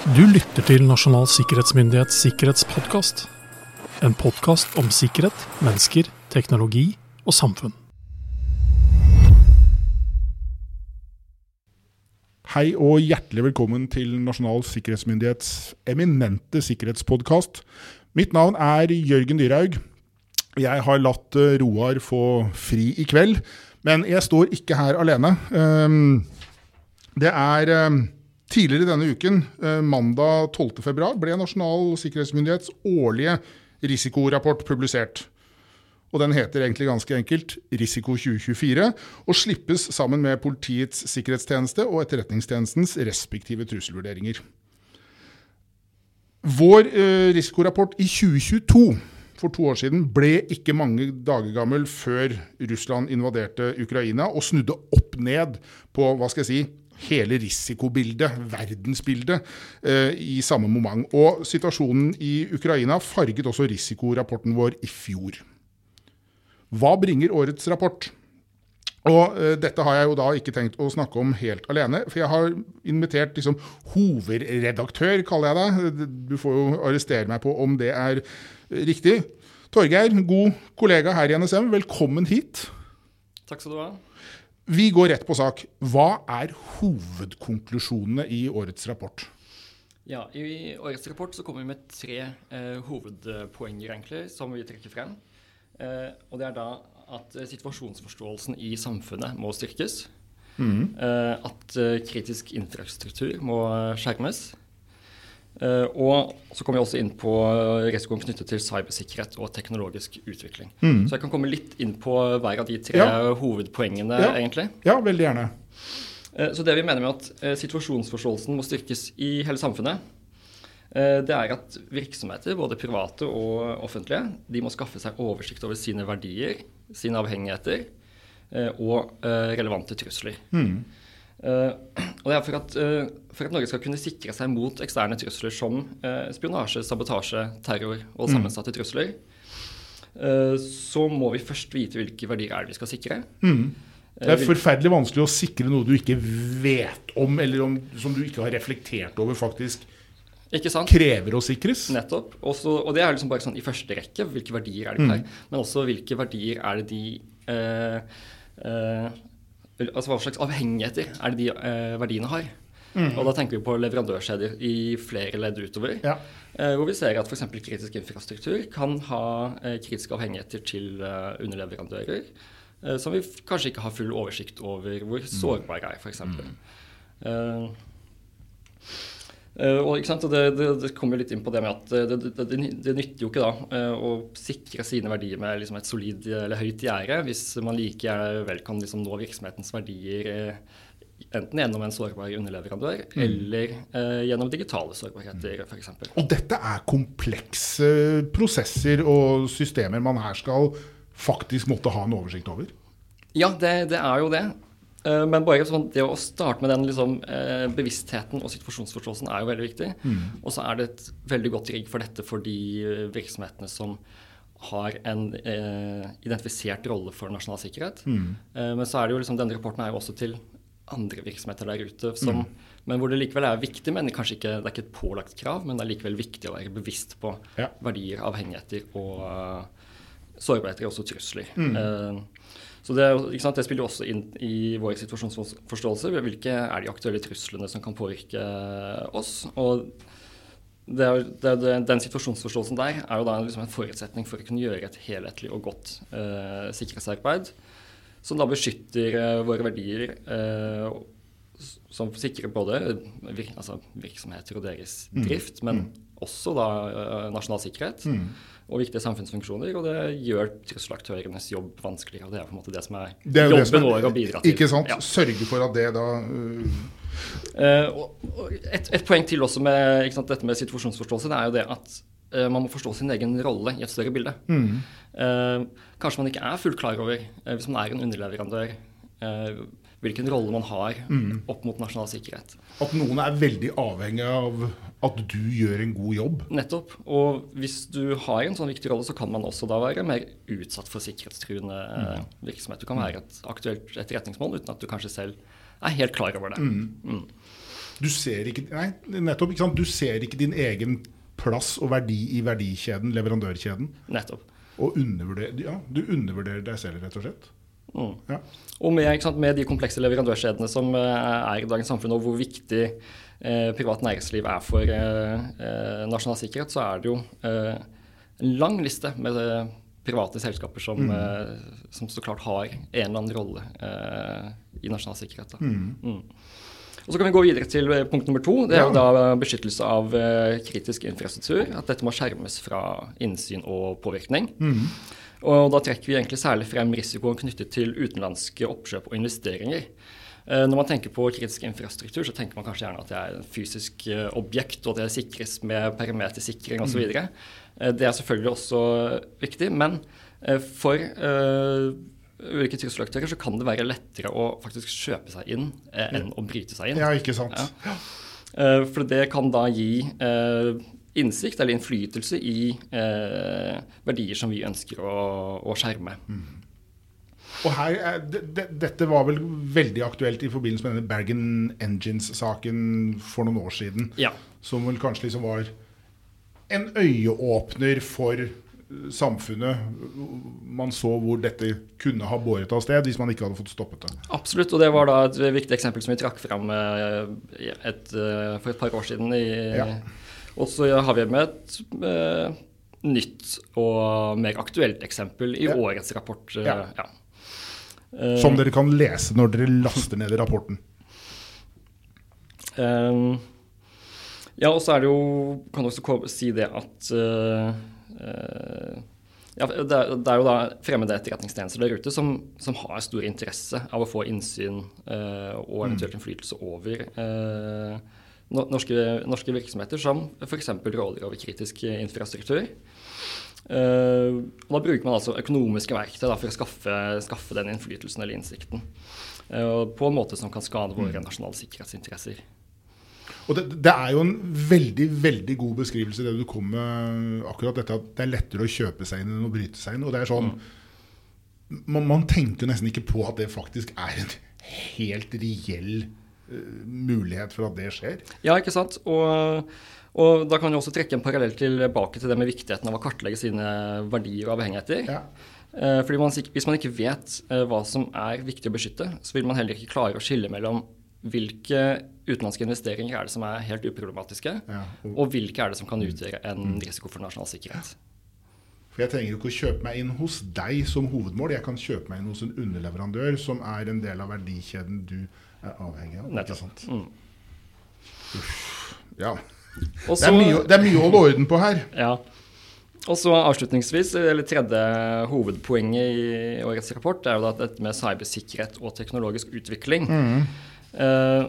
Du lytter til Nasjonal sikkerhetsmyndighets sikkerhetspodkast. En podkast om sikkerhet, mennesker, teknologi og samfunn. Hei og hjertelig velkommen til Nasjonal sikkerhetsmyndighets eminente sikkerhetspodkast. Mitt navn er Jørgen Dyrhaug. Jeg har latt eh, Roar få fri i kveld, men jeg står ikke her alene. Ehm, Det er ehm, tidligere denne uken, eh, mandag 12. februar, ble Nasjonal sikkerhetsmyndighets årlige risikorapport publisert. Og den heter egentlig ganske enkelt Risiko 2024, og slippes sammen med Politiets sikkerhetstjeneste og Etterretningstjenestens respektive trusselvurderinger. Vår eh, risikorapport i 2022, for to år siden, ble ikke mange dager gammel før Russland invaderte Ukraina og snudde opp ned på hva skal jeg si, hele risikobildet, verdensbildet, eh, i samme moment. Og situasjonen i Ukraina farget også risikorapporten vår i fjor. Hva bringer årets rapport? Og eh, Dette har jeg jo da ikke tenkt å snakke om helt alene, for jeg har invitert liksom, hovedredaktør, kaller jeg deg. Du får jo arrestere meg på om det er riktig. Torgeir, god kollega her i NSM, velkommen hit. Takk skal du ha. Vi går rett på sak. Hva er hovedkonklusjonene i årets rapport? Ja, I årets rapport så kommer vi med tre eh, hovedpoenger egentlig, som vi trekker frem. Eh, og det er da at eh, situasjonsforståelsen i samfunnet må styrkes. Eh, at eh, kritisk infrastruktur må eh, skjermes. Eh, og så kommer vi også inn på eh, risikoen knyttet til cybersikkerhet og teknologisk utvikling. Så jeg kan komme litt inn på hver av de tre Ja. hovedpoengene, Ja. egentlig. Ja, veldig gjerne. Eh, Så det vi mener med at situasjonsforståelsen må styrkes i hele samfunnet, det er at virksomheter, både private og offentlige, de må skaffe seg oversikt over sine verdier, sine avhengigheter og relevante trusler. Eh, og det er for at, eh, for at Norge skal kunne sikre seg mot eksterne trusler som eh, spionasje, sabotasje, terror og sammensatte trusler, eh, så må vi først vite hvilke verdier er det vi skal sikre. Det er forferdelig vanskelig å sikre noe du ikke vet om, eller om, som du ikke har reflektert over faktisk krever å sikres. Nettopp. Også, og det er liksom bare sånn i første rekke. Hvilke verdier er det vi har? Men også hvilke verdier er det de eh, eh, Altså hva slags avhengigheter er det de eh, verdiene har? Og da tenker vi på leverandørkjeder i flere ledd utover. Ja. Eh, hvor vi ser at f.eks. kritisk infrastruktur kan ha eh, kritiske avhengigheter til eh, underleverandører. eh, som vi kanskje ikke har full oversikt over hvor sårbare er, f.eks. Uh, Uh, og, ikke sant? det, det, det kommer litt inn på det med at det, det, det, nytter jo ikke da uh, å sikre sine verdier med liksom et solid eller høyt gjerde hvis man like gjerne vel kan liksom nå virksomhetens verdier enten gjennom en sårbar underleverandør eller eh, gjennom digitale sårbarheter f.eks. Og dette er komplekse prosesser og systemer man her skal faktisk måtte ha en oversikt over. Ja, det, det er jo det. Eh, Men bare sånn, det å starte med den liksom, eh, bevisstheten og situasjonsforståelsen er jo veldig viktig. Og så er det et veldig godt rigg for dette for de eh, virksomhetene som har en eh, identifisert rolle for nasjonal sikkerhet. Eh, men så er det jo liksom, denne rapporten er jo også til andre virksomheter der ute, som, men hvor det likevel er viktig, men kanskje ikke, det er ikke et pålagt krav, men det er likevel viktig å være bevisst på Ja. verdier, avhengigheter og uh, sårbarheter og også trusler. Eh, så det, det spiller jo også inn i vår situasjonsforståelse. Hvilke er de aktuelle truslene som kan påvirke oss? Og det er, det er, den situasjonsforståelsen der er jo da liksom en forutsetning for å kunne gjøre et helhetlig og godt eh, sikkerhetsarbeid, som da beskytter eh, våre verdier, eh, som sikrer både vir, altså virksomheter og deres drift, men også da eh, nasjonal sikkerhet og viktige samfunnsfunksjoner. Og det gjør trusselaktørenes jobb vanskeligere. og Det er på en måte det som er, Det er jobben vår å bidra til. Ikke sant? Ja. Sørge for at det da uh... Eh, og, og et, et poeng til også med ikke sant, dette med situasjonsforståelse, det er jo det at eh, man må forstå sin egen rolle i et større bilde. Eh, kanskje man ikke er fullt klar over, hvis man er en underleverandør, hvilken rolle man har opp mot nasjonal sikkerhet. At noen er veldig avhengig av at du gjør en god jobb. Nettopp. Og hvis du har en sånn viktig rolle, så kan man også da være mer utsatt for sikkerhetstruende mm. virksomhet. Du kan være et aktuelt etterretningsmål uten at du kanskje selv er helt klar over det. Mm. Du ser ikke, nei, nettopp, ikke? Du ser ikke din egen plass og verdi i verdikjeden, leverandørkjeden. Nettopp. Og undervurder, ja, du undervurderer deg selv, rett og slett. Mm. Ja. Og med, sant, med de komplekse leverandørkjedene som eh, er i dagens samfunn, og hvor viktig eh, privat næringsliv er for eh, eh, nasjonal sikkerhet, så er det jo eh, en lang liste med eh, private selskaper som, eh, som så klart har en eller annen rolle eh, i nasjonal sikkerhet. Da. Mm. Og Så kan vi gå videre til punkt nummer to. Det er jo da beskyttelse av kritisk infrastruktur. At dette må skjermes fra innsyn og påvirkning. Og da trekker vi egentlig særlig frem risikoen knyttet til utenlandske oppkjøp og investeringer. Eh, Når man tenker på kritisk infrastruktur, så tenker man kanskje gjerne at det er et fysisk eh, objekt, og at det sikres med perimetersikring osv. Mm. Det er selvfølgelig også viktig, men eh, for eh, ulike trusselaktører så kan det være lettere å faktisk kjøpe seg inn eh, enn å bryte seg inn. Ja, ikke sant. Ja. Eh, For det kan da gi eh, innsikt eller innflytelse i eh, verdier som vi ønsker å, å skjerme. Og her, er- de, det- Dette var vel veldig aktuelt i forbindelse med denne Bergen Engines-saken for noen år siden. Ja. Som vel kanskje liksom var en øyeåpner for eh, samfunnet. Man så hvor dette kunne ha båret av sted hvis man ikke hadde fått stoppet det. Absolutt, og det var da et viktig eksempel som vi trakk fram et, et, eh, for et par år siden. I, Ja. Og så har vi med et eh, nytt og mer aktuelt eksempel i Ja. årets rapport. eh, Ja. ja. Eh, Som dere kan lese når dere laster ned i rapporten. Ehm, ja, og så er det jo Kan du også si det at eh, eh, ja, det, er, det er jo da fremmede etterretningstjenester der ute som, som har stor interesse av å få innsyn eh, og eventuelt innflytelse over eh, no- norske, norske virksomheter, som f.eks. råder over kritisk infrastruktur. Eh, og da bruker man altså økonomiske verktøy da, for å skaffe, skaffe den innflytelsen eller innsikten. eh, på en måte som kan skade våre nasjonale sikkerhetsinteresser. Og det, det er jo en veldig veldig god beskrivelse det du kom med akkurat dette at det er lettere å kjøpe seg inn enn å bryte seg inn. Og det er sånn man, man tenker nesten ikke på at det faktisk er en helt reell mulighet for at det skjer. Ja, ikke sant? Og, og da kan du også trekke en parallell tilbake til det med viktigheten av å kartlegge sine verdier og avhengigheter. Ja. Eh, fordi man, Hvis man ikke vet eh, hva som er viktig å beskytte, så vil man heller ikke klare å skille mellom hvilke utenlandske investeringer er det som er helt uproblematiske, Ja, og- og hvilke er det som kan utgjøre en risiko for nasjonal sikkerhet. For jeg trenger ikke å kjøpe meg inn hos deg som hovedmål. Jeg kan kjøpe meg inn hos en underleverandør som er en del av verdikjeden du er avhengig av. Ikke sant? Mm. Ja. Også, Det er, mye, det er mye å holde orden på her. Ja. Og så avslutningsvis, eller tredje hovedpoenget i årets rapport, er jo da dette med cybersikkerhet og teknologisk utvikling. Eh,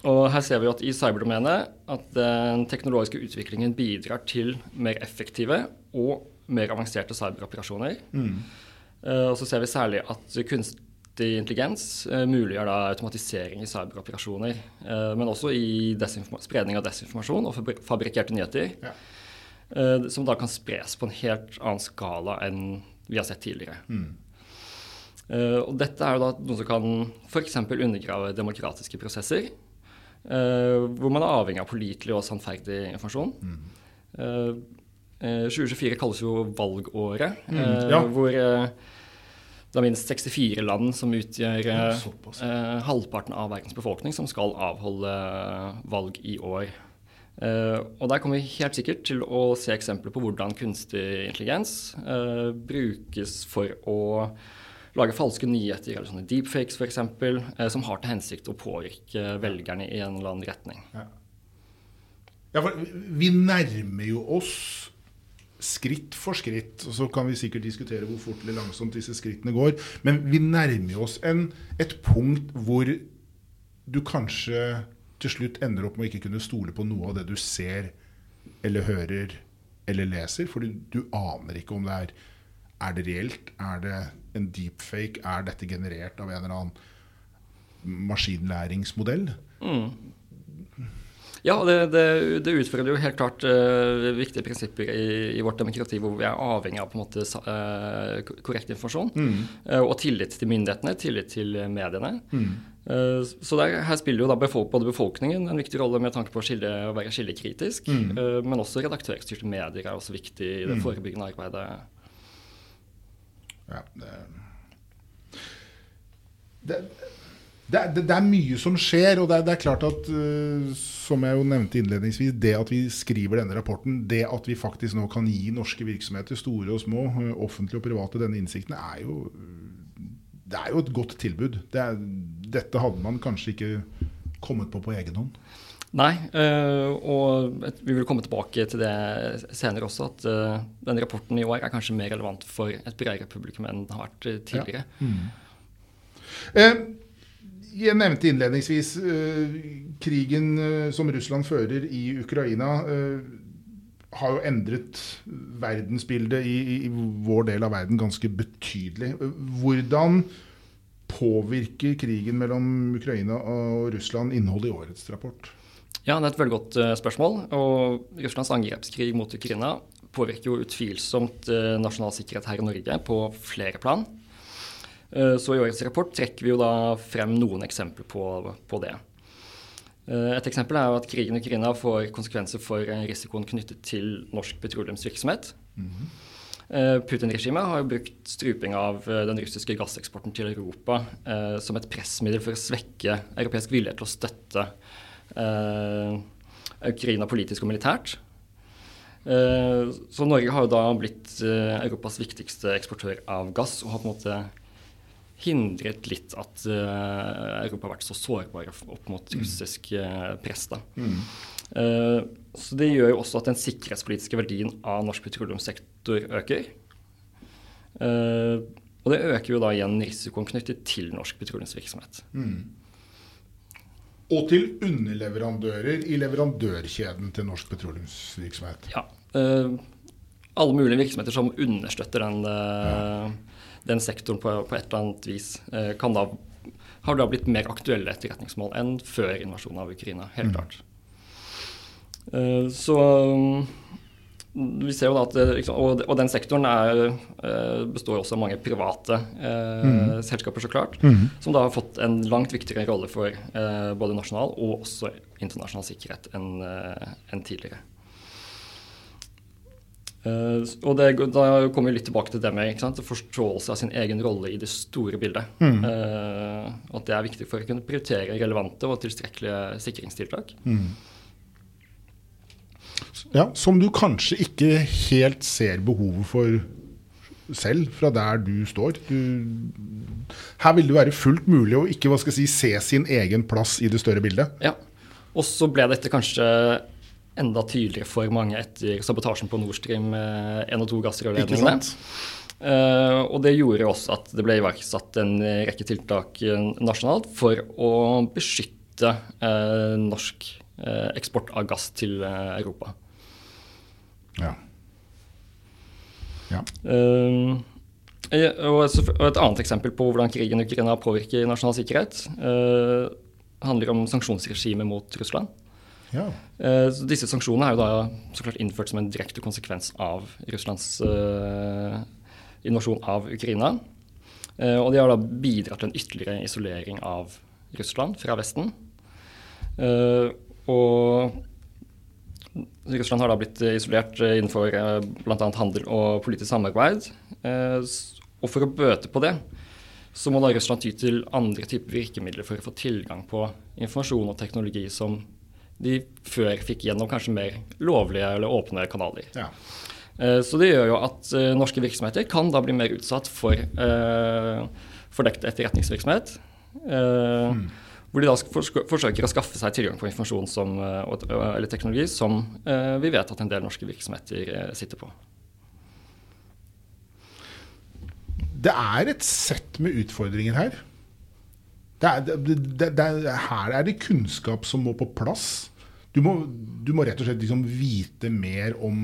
og her ser vi jo at i cyberdomenet at den teknologiske utviklingen bidrar til mer effektive og mer avanserte cyberoperasjoner. Eh, og så ser vi særlig at kunstig intelligens eh, muliggjør da automatisering i cyberoperasjoner, eh, men også i spredning av desinformasjon og fabri- fabrikkerte nyheter. Ja. Eh, som da kan spres på en helt annen skala enn vi har sett tidligere. Eh, og dette er jo da noe som kan f.eks. undergrave demokratiske prosesser, hvor man er avhengig av pålitelig og sannferdig informasjon. Mm. eh, 2024 kalles jo valgåret, mm. ja. hvor det er minst 64 land som utgjør Ja, eh, eh, halvparten av verdens befolkning, som skal avholde valg i år. Eh, og Der kommer vi helt sikkert til å se eksempler på hvordan kunstig intelligens eh, brukes for å lage falske nyheter, eller sånne deepfakes f.eks., uh, som har til hensikt å påvirke velgerne i en eller annen retning. Ja, for vi nærmer jo oss skritt for skritt, og så kan vi sikkert diskutere hvor fort eller langsomt disse skrittene går, men vi nærmer oss en, et punkt hvor du kanskje til slutt ender opp med å ikke kunne stole på noe av det du ser eller hører eller leser, for du, du aner ikke om det er Er det reelt? Er det en deepfake? Er dette generert av en eller annen maskinlæringsmodell? Ja, det, det, det utfører jo helt klart uh, viktige prinsipper i, i, vårt demokrati, hvor vi er avhengig av på en måte uh, korrekt informasjon. Mm. Uh, og tillit til myndighetene, tillit til mediene. Mm. så der, her spiller jo da befolk, både befolkningen en viktig rolle med tanke på å, skille, å være skillekritisk, mm. men også redaktørstyrte medier er også viktig i det mm. forebyggende arbeidet. Ja, det, det det, er mye som skjer, og det er, er klart at som jeg jo nevnte innledningsvis, det at vi skriver denne rapporten, det at vi faktisk nå kan gi norske virksomheter, store og små, offentlige og private, denne innsikten, er jo, det er jo et godt tilbud. Er, dette hadde man kanskje ikke kommet på på egen hånd. Nei, og vi vil komme tilbake til det senere også, at denne rapporten i år er kanskje mer relevant for et bredere publikum enn den har vært tidligere. Ja. Mm jeg nevnte innledningsvis uh, krigen uh, som Russland fører i Ukraina, uh, har jo endret verdensbildet i, i, vår del av verden ganske betydelig. Hvordan påvirker krigen mellom Ukraina og Russland innholdet i årets rapport? Ja, Det er et veldig godt spørsmål. Og Russlands angrepskrig mot Ukraina påvirker jo utvilsomt nasjonal sikkerhet her i Norge på flere plan. Eh, så i årets rapport trekker vi jo da frem noen eksempler på, på det. Eh, et eksempel er jo at krigen i Ukraina får konsekvenser for risikoen knyttet til norsk petroleumsvirksomhet. Mm -hmm. Putin-regimet har jo brukt struping av den russiske gasseksporten til Europa eh, som et pressmiddel for å svekke europeisk vilje til å støtte eh, Ukraina politisk og militært. Eh, så Norge har jo da blitt Europas viktigste eksportør av gass og har på en måte hindret litt at uh, Europa har vært så sårbare opp mot mm. russisk uh, press. Mm. Uh, så Det gjør jo også at den sikkerhetspolitiske verdien av norsk petroleumssektor øker. og det øker jo da igjen risikoen knyttet til norsk petroleumsvirksomhet. Mm. Og til underleverandører i leverandørkjeden til norsk petroleumsvirksomhet. Ja. alle mulige virksomheter som understøtter den ja den sektoren på, på, et eller annet vis eh, kan da, har da blitt mer aktuelle etterretningsmål enn før invasjonen av Ukraina. Helt mm. klart. Så mm, vi ser jo da at liksom, og, og, den sektoren er, består også av mange private mm. selskaper, så klart, mm. som da har fått en langt viktigere rolle for både nasjonal og også internasjonal sikkerhet enn en tidligere. Uh, og det, Da kommer vi litt tilbake til det med sant, forståelse av sin egen rolle i det store bildet. Mm. Uh, at det er viktig for å kunne prioritere relevante og tilstrekkelige sikringstiltak. Mm. Ja, Som du kanskje ikke helt ser behovet for selv, fra der du står. Du, her vil det være fullt mulig å ikke hva skal jeg si, se sin egen plass i det større bildet. Ja, og så ble dette kanskje enda tydeligere for mange etter sabotasjen på Nord Stream 1 eh, og 2 gassrørledningene. Uh, og det gjorde også at det ble iverksatt en rekke tiltak nasjonalt for å beskytte uh, norsk uh, eksport av gass til Europa. Ja. ja. Og, et annet eksempel på hvordan krigen i Ukraina påvirker nasjonal sikkerhet, handler om sanksjonsregimet mot Russland. Ja. Så disse sanksjonene er jo da så klart innført som en direkte konsekvens av Russlands uh, invasjon av Ukraina. Uh, og de har da bidratt til en ytterligere isolering av Russland fra Vesten. og Russland har da blitt isolert innenfor bl.a. handel og politisk samarbeid. og for å bøte på det, så må da Russland ty til andre typer virkemidler for å få tilgang på informasjon og teknologi som de før fikk gjennom kanskje mer lovlige eller åpne kanaler. Ja. Eh, så det gjør jo at eh, norske virksomheter kan da bli mer utsatt for uh, fordekt etterretningsvirksomhet. Mm. Hvor de da forsøker å skaffe seg tilgang på informasjon som, eller teknologi som vi vet at en del norske virksomheter sitter på. Det er et sett med utfordringer her. Det er, det, det, her er det kunnskap som må på plass. Du må, du må rett og slett liksom vite mer om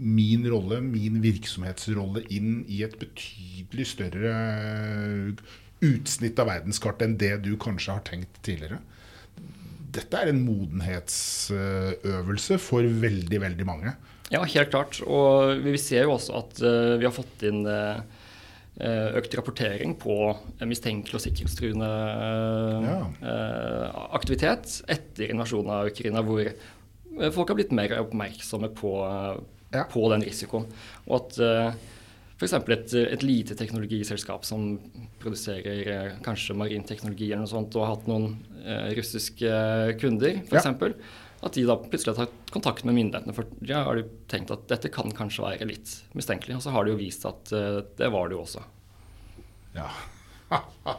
min rolle, min virksomhetsrolle, inn i et betydelig større utsnitt av verdenskartet enn det du kanskje har tenkt tidligere. dette er en modenhetsøvelse for veldig, veldig mange. Ja, helt klart. Og vi ser jo også at uh, vi har fått inn uh, økt rapportering på mistenkelig og sikkerhetstruende ja. aktivitet etter invasjonen av Ukraina, hvor folk har blitt mer oppmerksomme på, ja. på den risikoen. Og at F.eks. Et, et lite teknologiselskap som produserer eh, kanskje marin teknologi eller noe sånt, og har hatt noen eh, russiske kunder, f.eks. Ja. At de da plutselig har tatt kontakt med myndighetene. For ja, har de tenkt at dette kan kanskje være litt mistenkelig. Og så har det jo vist at uh, det var det jo også. Ja.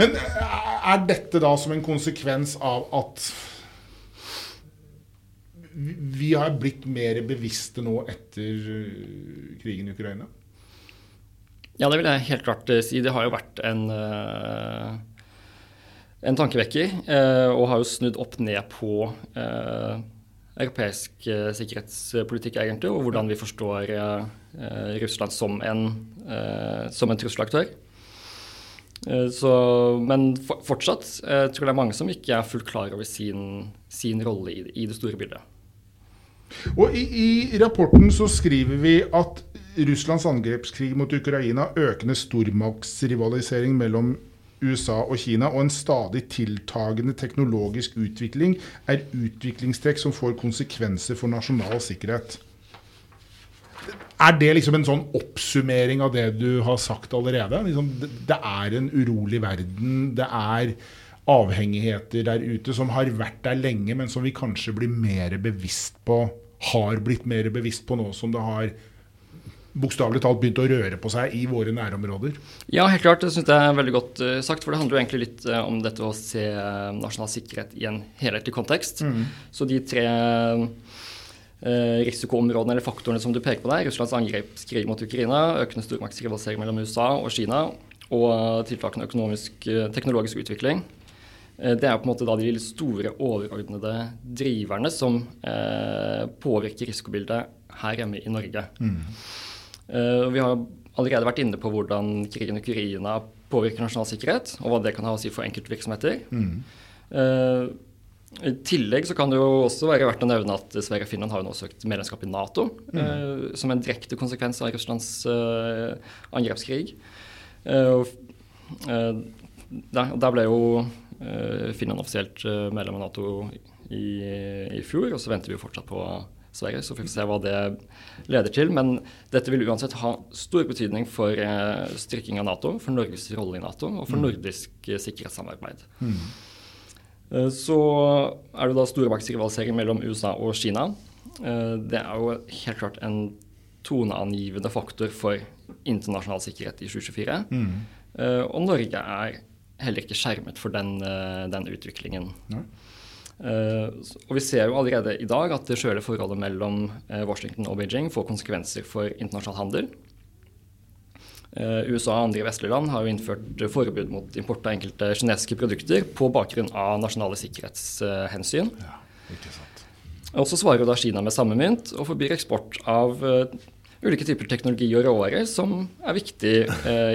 Men eh, er dette da som en konsekvens av at vi har blitt mer bevisste nå etter eh, krigen i Ukraina? Ja, det vil jeg helt klart si. Det har jo vært en, eh, en tankevekker, og har jo snudd opp ned på europeisk sikkerhetspolitikk, egentlig, og hvordan vi forstår Russland som en, som en trusselaktør. Så, men fortsatt jeg tror det er mange som ikke er fullt klar over sin, sin rolle i, i det store bildet. Og i, i, rapporten så skriver vi at Russlands angrepskrig mot Ukraina, økende stormaktsrivalisering mellom USA og Kina og en stadig tiltagende teknologisk utvikling er utviklingstrekk som får konsekvenser for nasjonal sikkerhet. Er det liksom en sånn oppsummering av det du har sagt allerede? Liksom, det er en urolig verden. Det er avhengigheter der ute som har vært der lenge, men som vi kanskje blir mer bevisst på har blitt mer bevisst på nå som det har bokstavelig talt begynt å røre på seg i våre nærområder? Ja, helt klart. Det syns jeg er veldig godt uh, sagt. For det handler jo egentlig litt uh, om dette å se uh, nasjonal sikkerhet i en helhetlig kontekst. Mm. Så de tre risikoområdene eller faktorene som du peker på der, Russlands angrepskrig mot Ukraina, økende stormaktsrivalisering mellom USA og Kina og tiltakende økonomisk, teknologisk utvikling, Eh, det er på en måte da de store overordnede driverne som eh, påvirker risikobildet her hjemme i Norge. Mm. Eh, vi har allerede vært inne på hvordan krigen i Ukraina påvirker nasjonal sikkerhet, og hva det kan ha å si for enkeltvirksomheter. Mm. Eh, I tillegg så kan det jo også være verdt å nevne at Sverige og Finland har jo nå søkt medlemskap i Nato, mm. Eh, som en direkte konsekvens av Russlands eh, angrepskrig. Der, der ble jo Finland offisielt medlem av Nato i, i, fjor, og så venter vi jo fortsatt på Sverige. Så får vi se hva det leder til. Men dette vil uansett ha stor betydning for eh, styrking av Nato, for Norges rolle i Nato og for mm. nordisk sikkerhetssamarbeid. Mm. Så er det da stormaktsrivalisering mellom USA og Kina. Det er jo helt klart en toneangivende faktor for internasjonal sikkerhet i 2024. Mm. Og Norge er heller ikke skjermet for den, eh, den utviklingen. Uh, og Vi ser jo allerede i dag at det skjøre forholdet mellom uh, Washington og Beijing får konsekvenser for internasjonal handel. Uh, USA og andre vestlige land har jo innført forbud mot import av enkelte kinesiske produkter på bakgrunn av nasjonale sikkerhetshensyn. Ja, og så svarer jo da Kina med samme mynt og forbyr eksport av ulike typer teknologi og råvarer som er viktig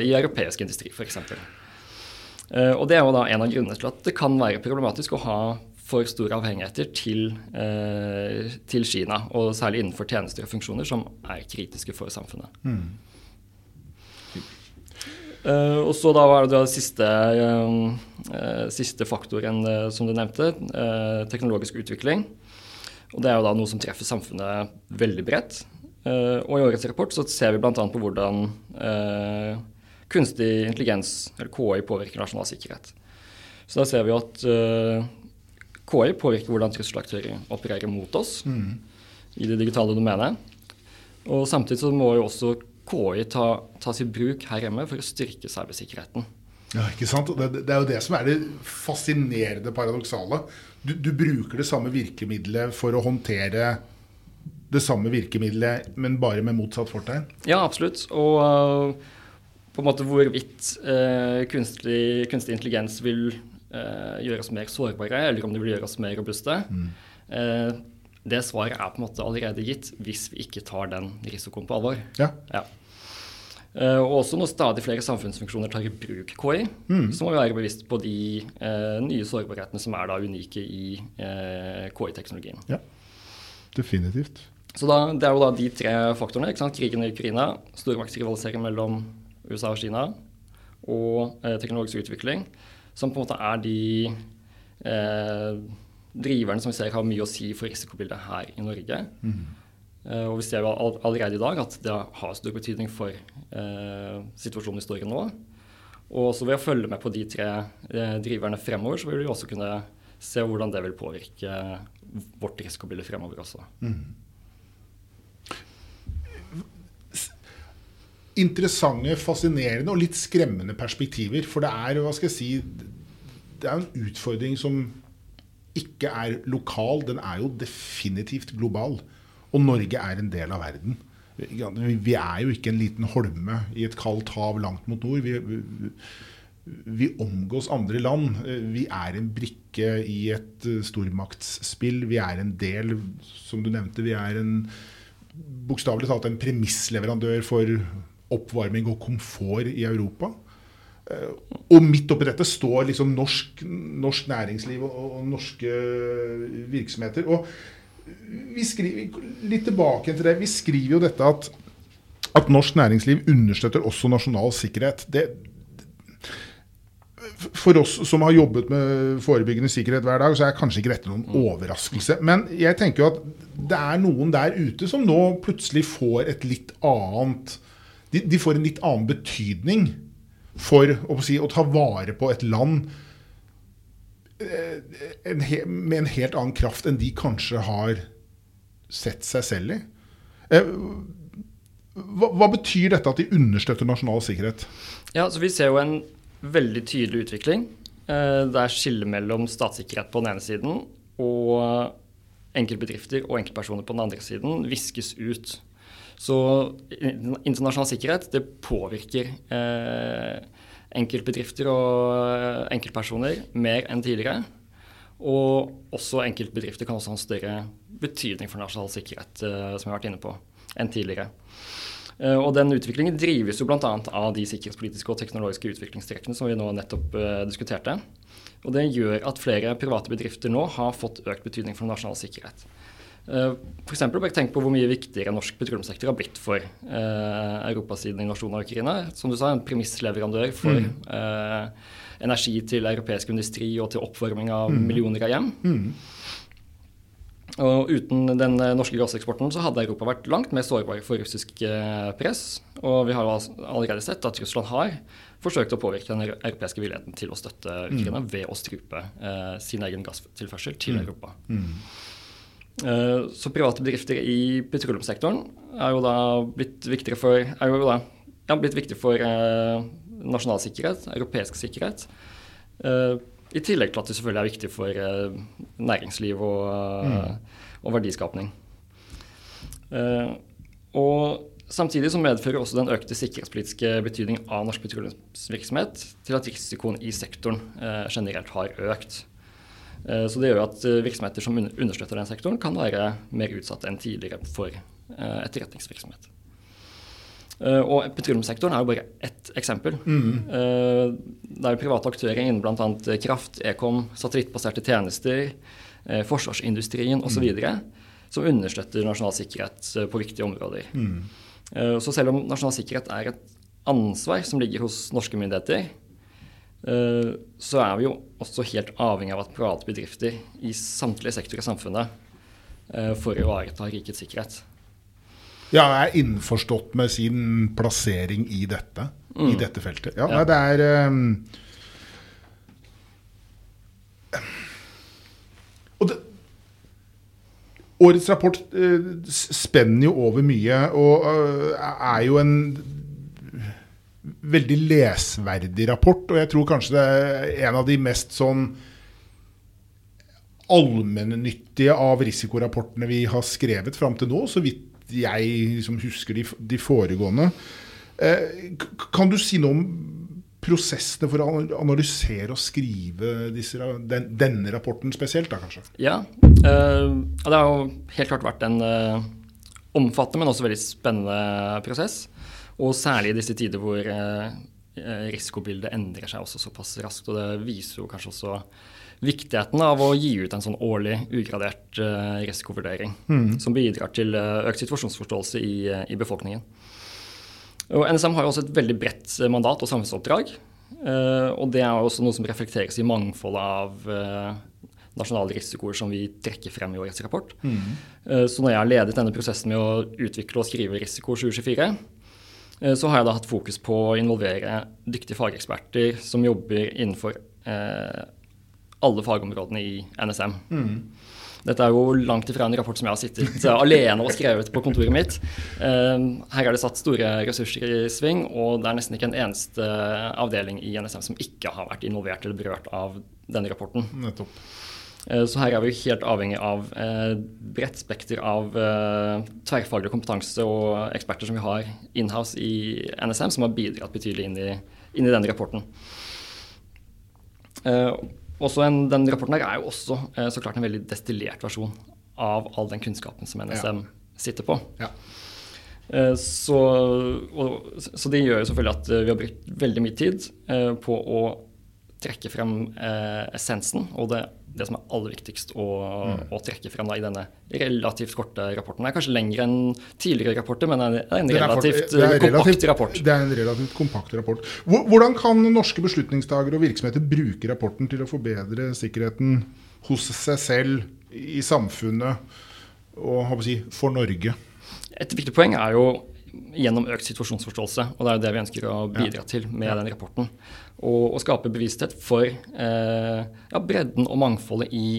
i europeisk industri, f.eks. Eh, og Det er jo da en av grunnene til at det kan være problematisk å ha for store avhengigheter til, eh, til Kina, og særlig innenfor tjenester og funksjoner som er kritiske for samfunnet. Mm. Uh, og så da var det da siste, uh, siste faktoren uh, som du nevnte, teknologisk utvikling. Og Det er jo da noe som treffer samfunnet veldig bredt. og I årets rapport så ser vi bl.a. på hvordan kunstig intelligens, eller KI, påvirker nasjonal sikkerhet. Så da ser vi at uh, eh, KI påvirker hvordan trusselaktører opererer mot oss mm. i det digitale domenet. Og samtidig så må jo også KI ta, tas i bruk her hjemme for å styrke cybersikkerheten. Ja, ikke sant? Det, det, er jo det som er det fascinerende paradoksale. Du, du, bruker det samme virkemidlet for å håndtere det samme virkemidlet, men bare med motsatt fortegn? Ja, absolutt. Og uh, på en måte hvorvidt uh, kunstig, kunstig, intelligens vil gjøre oss mer sårbare, eller om det vil gjøre oss mer robuste. Mm. Eh, det svaret er på en måte allerede gitt hvis vi ikke tar den risikoen på alvor. Ja. ja. Uh, og også når stadig flere samfunnsfunksjoner tar i bruk KI, mm. så må vi være bevisst på de uh, nye sårbarhetene som er da unike i uh, KI-teknologien. Ja, definitivt. Så da, Det er jo da de tre faktorene. ikke sant? Krigen i Ukraina, stormaktsrivalisering mellom USA og Kina og teknologisk utvikling, som på en måte er de driverne som vi ser har mye å si for risikobildet her i Norge. Mm. Eh, og vi ser jo allerede i dag at det har stor betydning for eh, situasjonen i Storge nå. Og så ved å følge med på de tre uh, driverne fremover, så vil vi også kunne se hvordan det vil påvirke vårt risikobilde fremover også. Mm. Interessante, fascinerende og litt skremmende perspektiver. For det er hva skal jeg si, det er en utfordring som ikke er lokal, den er jo definitivt global. Og Norge er en del av verden. Vi er jo ikke en liten holme i et kaldt hav langt mot nord. Vi, vi, omgås andre land. Vi er en brikke i et stormaktsspill. Vi er en del, som du nevnte, vi er en bokstavelig talt en premissleverandør for oppvarming og komfort i Europa. Eh, og midt oppi dette står liksom norsk, norsk næringsliv og, og, norske virksomheter. Og vi skriver litt tilbake til det. Vi skriver jo dette at, at norsk næringsliv understøtter også nasjonal sikkerhet. Det, for oss som har jobbet med forebyggende sikkerhet hver dag, så er kanskje ikke dette noen mm. overraskelse. Men jeg tenker jo at det er noen der ute som nå plutselig får et litt annet De, de får en litt annen betydning for å, si, å ta vare på et land en he, med en helt annen kraft enn de kanskje har sett seg selv i. Eh, hva, hva, betyr dette at de understøtter nasjonal sikkerhet? Ja, så Vi ser jo en veldig tydelig utvikling. Eh, det er skille mellom statssikkerhet på den ene siden og enkeltbedrifter og enkeltpersoner på den andre siden viskes ut. Så internasjonal sikkerhet det påvirker eh, enkeltbedrifter og eh, enkeltpersoner mer enn tidligere. Og også enkeltbedrifter kan også ha en større betydning for nasjonal sikkerhet, eh, som vi har vært inne på, enn tidligere. Og den utviklingen drives jo bl.a. av de sikkerhetspolitiske og teknologiske utviklingstrekkene som vi nå nettopp diskuterte. Og det gjør at flere private bedrifter nå har fått økt betydning for nasjonal sikkerhet. Uh, F.eks. bare tenk på hvor mye viktigere norsk petroleumssektor har blitt for eh, Europas siden invasjon av Ukraina. Som du sa, en premissleverandør for mm. eh, energi til europeisk industri og til oppvarming av mm. millioner av hjem. Mm. Og uten den norske gasseksporten så hadde Europa vært langt mer sårbar for russisk press. Og vi har allerede sett at Russland har forsøkt å påvirke den europeiske villigheten til å støtte Ukraina mm. ved å strupe sin egen gasstilførsel til mm. Europa. Mm. Eh, så private bedrifter i petroleumssektoren er jo da blitt viktigere for, da, ja, blitt viktig for eh, nasjonal sikkerhet, europeisk sikkerhet. Eh, I tillegg til at det selvfølgelig er viktig for næringsliv og, mm. og verdiskapning. Eh, og Samtidig så medfører også den økte sikkerhetspolitiske betydningen av norsk petroleumsvirksomhet til at risikoen i sektoren generelt har økt. Eh, så det gjør at eh, virksomheter som understøtter den sektoren, kan være mer utsatt enn tidligere for eh, etterretningsvirksomhet. Og petroleumssektoren er jo bare ett eksempel. Mm. Det er jo private aktører innen bl.a. kraft, ekom, satellittbaserte tjenester, forsvarsindustrien osv. Mm. som understøtter nasjonal sikkerhet på viktige områder. Mm. Så selv om nasjonal sikkerhet er et ansvar som ligger hos norske myndigheter, så er vi jo også helt avhengig av at private bedrifter i samtlige sektorer i samfunnet for å ivareta rikets sikkerhet. Ja, er innforstått med sin plassering i dette, mm. i dette feltet. Ja, ja. det er um, Og det, Årets rapport uh, spenner jo over mye og uh, er jo en veldig lesverdig rapport, og jeg tror kanskje det er en av de mest sånn allmennyttige av risikorapportene vi har skrevet fram til nå, så vidt jeg liksom husker de, de foregående. Eh, kan du si noe om prosessene for å analysere og skrive disse, den, denne rapporten spesielt, da kanskje? Ja, eh, det har jo helt klart vært en eh, omfattende, men også veldig spennende prosess. Og særlig i disse tider hvor eh, risikobildet endrer seg også såpass raskt. Og det viser jo kanskje også viktigheten av å gi ut en sånn årlig ugradert eh, risikovurdering. Mm. Som bidrar til eh, økt situasjonsforståelse i, eh, i, befolkningen. Og NSM har jo også et veldig bredt mandat og samfunnsoppdrag. Eh, og det er også noe som reflekteres i mangfoldet av eh, nasjonale risikoer som vi trekker frem i årets rapport. Mm. Eh, så når jeg har ledet denne prosessen med å utvikle og skrive Risiko 2024, eh, så har jeg da hatt fokus på å involvere dyktige fageksperter som jobber innenfor eh, alle fagområdene i NSM. Mm. Dette er jo langt ifra en rapport som jeg har sittet alene og skrevet på kontoret mitt. Her er det satt store ressurser i sving, og det er nesten ikke en eneste avdeling i NSM som ikke har vært involvert eller berørt av denne rapporten. Nettopp. Eh, så her er vi helt avhengig av eh, bredt spekter av eh, tverrfaglig kompetanse og eksperter som vi har inhouse i NSM, som har bidratt betydelig inn i, inn i denne rapporten. En, den rapporten her er jo også så klart en veldig destillert versjon av all den kunnskapen som NSM ja. sitter på. Ja. Så, og, så, det gjør jo selvfølgelig at vi har brukt veldig mye tid på å trekke frem essensen og det det som er aller viktigst å, mm. å trekke frem da, i denne relativt korte rapporten. Det er kanskje lengre enn tidligere rapporter, men det er en relativt, er relativt kompakt rapport. Det er en relativt kompakt rapport. Hvordan kan norske beslutningstagere og virksomheter bruke rapporten til å forbedre sikkerheten hos seg selv, i samfunnet og si, for Norge? Et viktig poeng er jo gjennom økt situasjonsforståelse. Og det er det vi ønsker å bidra ja. til med ja. den rapporten. Og, og, skape bevissthet for eh, ja, bredden og mangfoldet i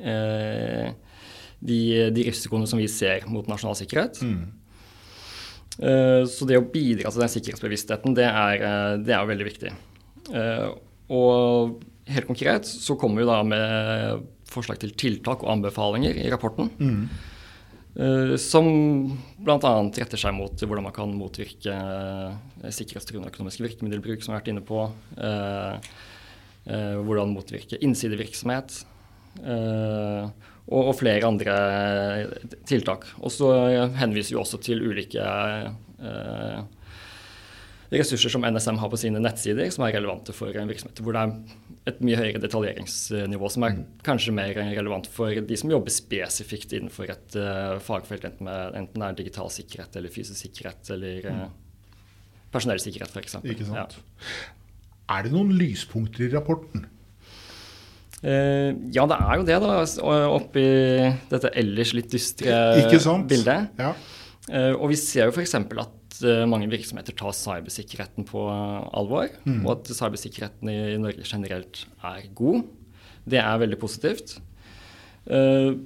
eh, de, de, risikoene som vi ser mot nasjonal sikkerhet. Mm. Eh, så det å bidra til den sikkerhetsbevisstheten, det er, eh, det er veldig viktig. Eh, og helt konkret så kommer vi da med forslag til tiltak og anbefalinger i rapporten. Mm. Eh, som bl.a. retter seg mot hvordan man kan motvirke uh, sikkerhetstruende økonomisk virkemiddelbruk, som vi har vært inne på. Uh, hvordan motvirke innsidevirksomhet. Og, flere andre tiltak. Og så henviser vi også til ulike ressurser som NSM har på sine nettsider, som er relevante for en virksomhet. Hvor det er et mye høyere detaljeringsnivå, som er mm. kanskje mer relevant for de som jobber spesifikt innenfor et uh, fagfelt, enten, med, enten det er digital sikkerhet eller fysisk sikkerhet eller uh, personellsikkerhet f.eks. Ikke sant. Ja. Er det noen lyspunkter i rapporten? Uh, ja, det er jo det, da. Oppi dette ellers litt dystre bildet. Ja. Uh, og vi ser jo f.eks. at Eh, mange virksomheter tar cybersikkerheten på alvor, mm. og at cybersikkerheten i Norge generelt er god. Det er veldig positivt. Uh,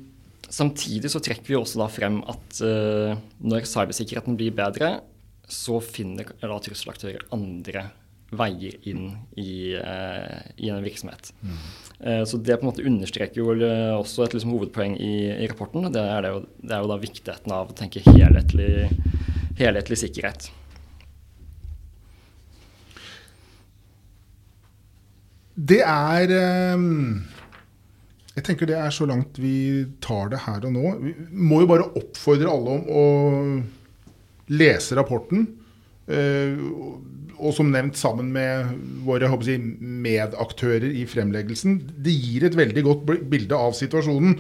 samtidig så trekker vi også da frem at uh, når cybersikkerheten blir bedre, så finner da trusselaktører andre veier inn i, uh, i en virksomhet. Mm. så det på en måte understreker jo også et liksom, hovedpoeng i, i rapporten. Det er, det, jo, det er jo da viktigheten av å tenke helhetlig helhetlig sikkerhet. Det er ehm, Jeg tenker det er så langt vi tar det her og nå. Vi må jo bare oppfordre alle om å lese rapporten. Eh, og som nevnt sammen med våre jeg, medaktører i fremleggelsen. Det gir et veldig godt bilde av situasjonen.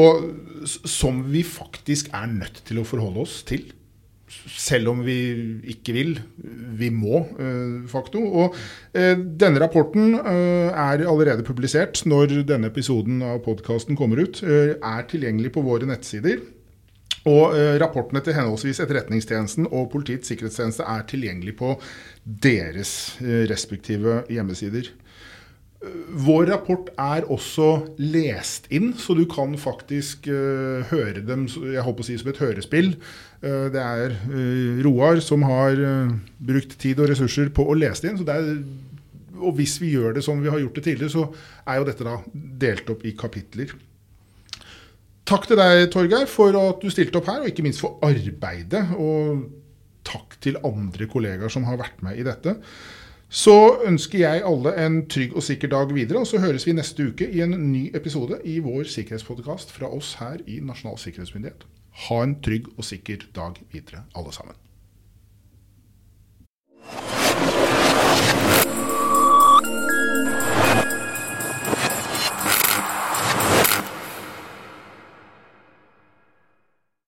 Og som vi faktisk er nødt til å forholde oss til selv om vi ikke vil. Vi må, uh, facto. Og uh, denne rapporten uh, er allerede publisert når denne episoden av podkasten kommer ut. er tilgjengelig på våre nettsider. Og rapportene til henholdsvis Etterretningstjenesten og Politiets sikkerhetstjeneste er tilgjengelig på deres respektive hjemmesider. Vår rapport er også lest inn, så du kan faktisk uh, høre dem jeg håper å si, som et hørespill. Uh, det er uh, Roar som har brukt tid og ressurser på å lese det inn. Er, og hvis vi gjør det som vi har gjort det tidligere, så er jo dette da delt opp i kapitler. Takk til deg, Torgeir, for at du stilte opp her, og ikke minst for arbeidet. Og takk til andre kollegaer som har vært med i dette. Så ønsker jeg alle en trygg og sikker dag videre, og så høres vi neste uke i en ny episode i vår sikkerhetspodkast fra oss her i Nasjonal sikkerhetsmyndighet. Ha en trygg og sikker dag videre, alle sammen.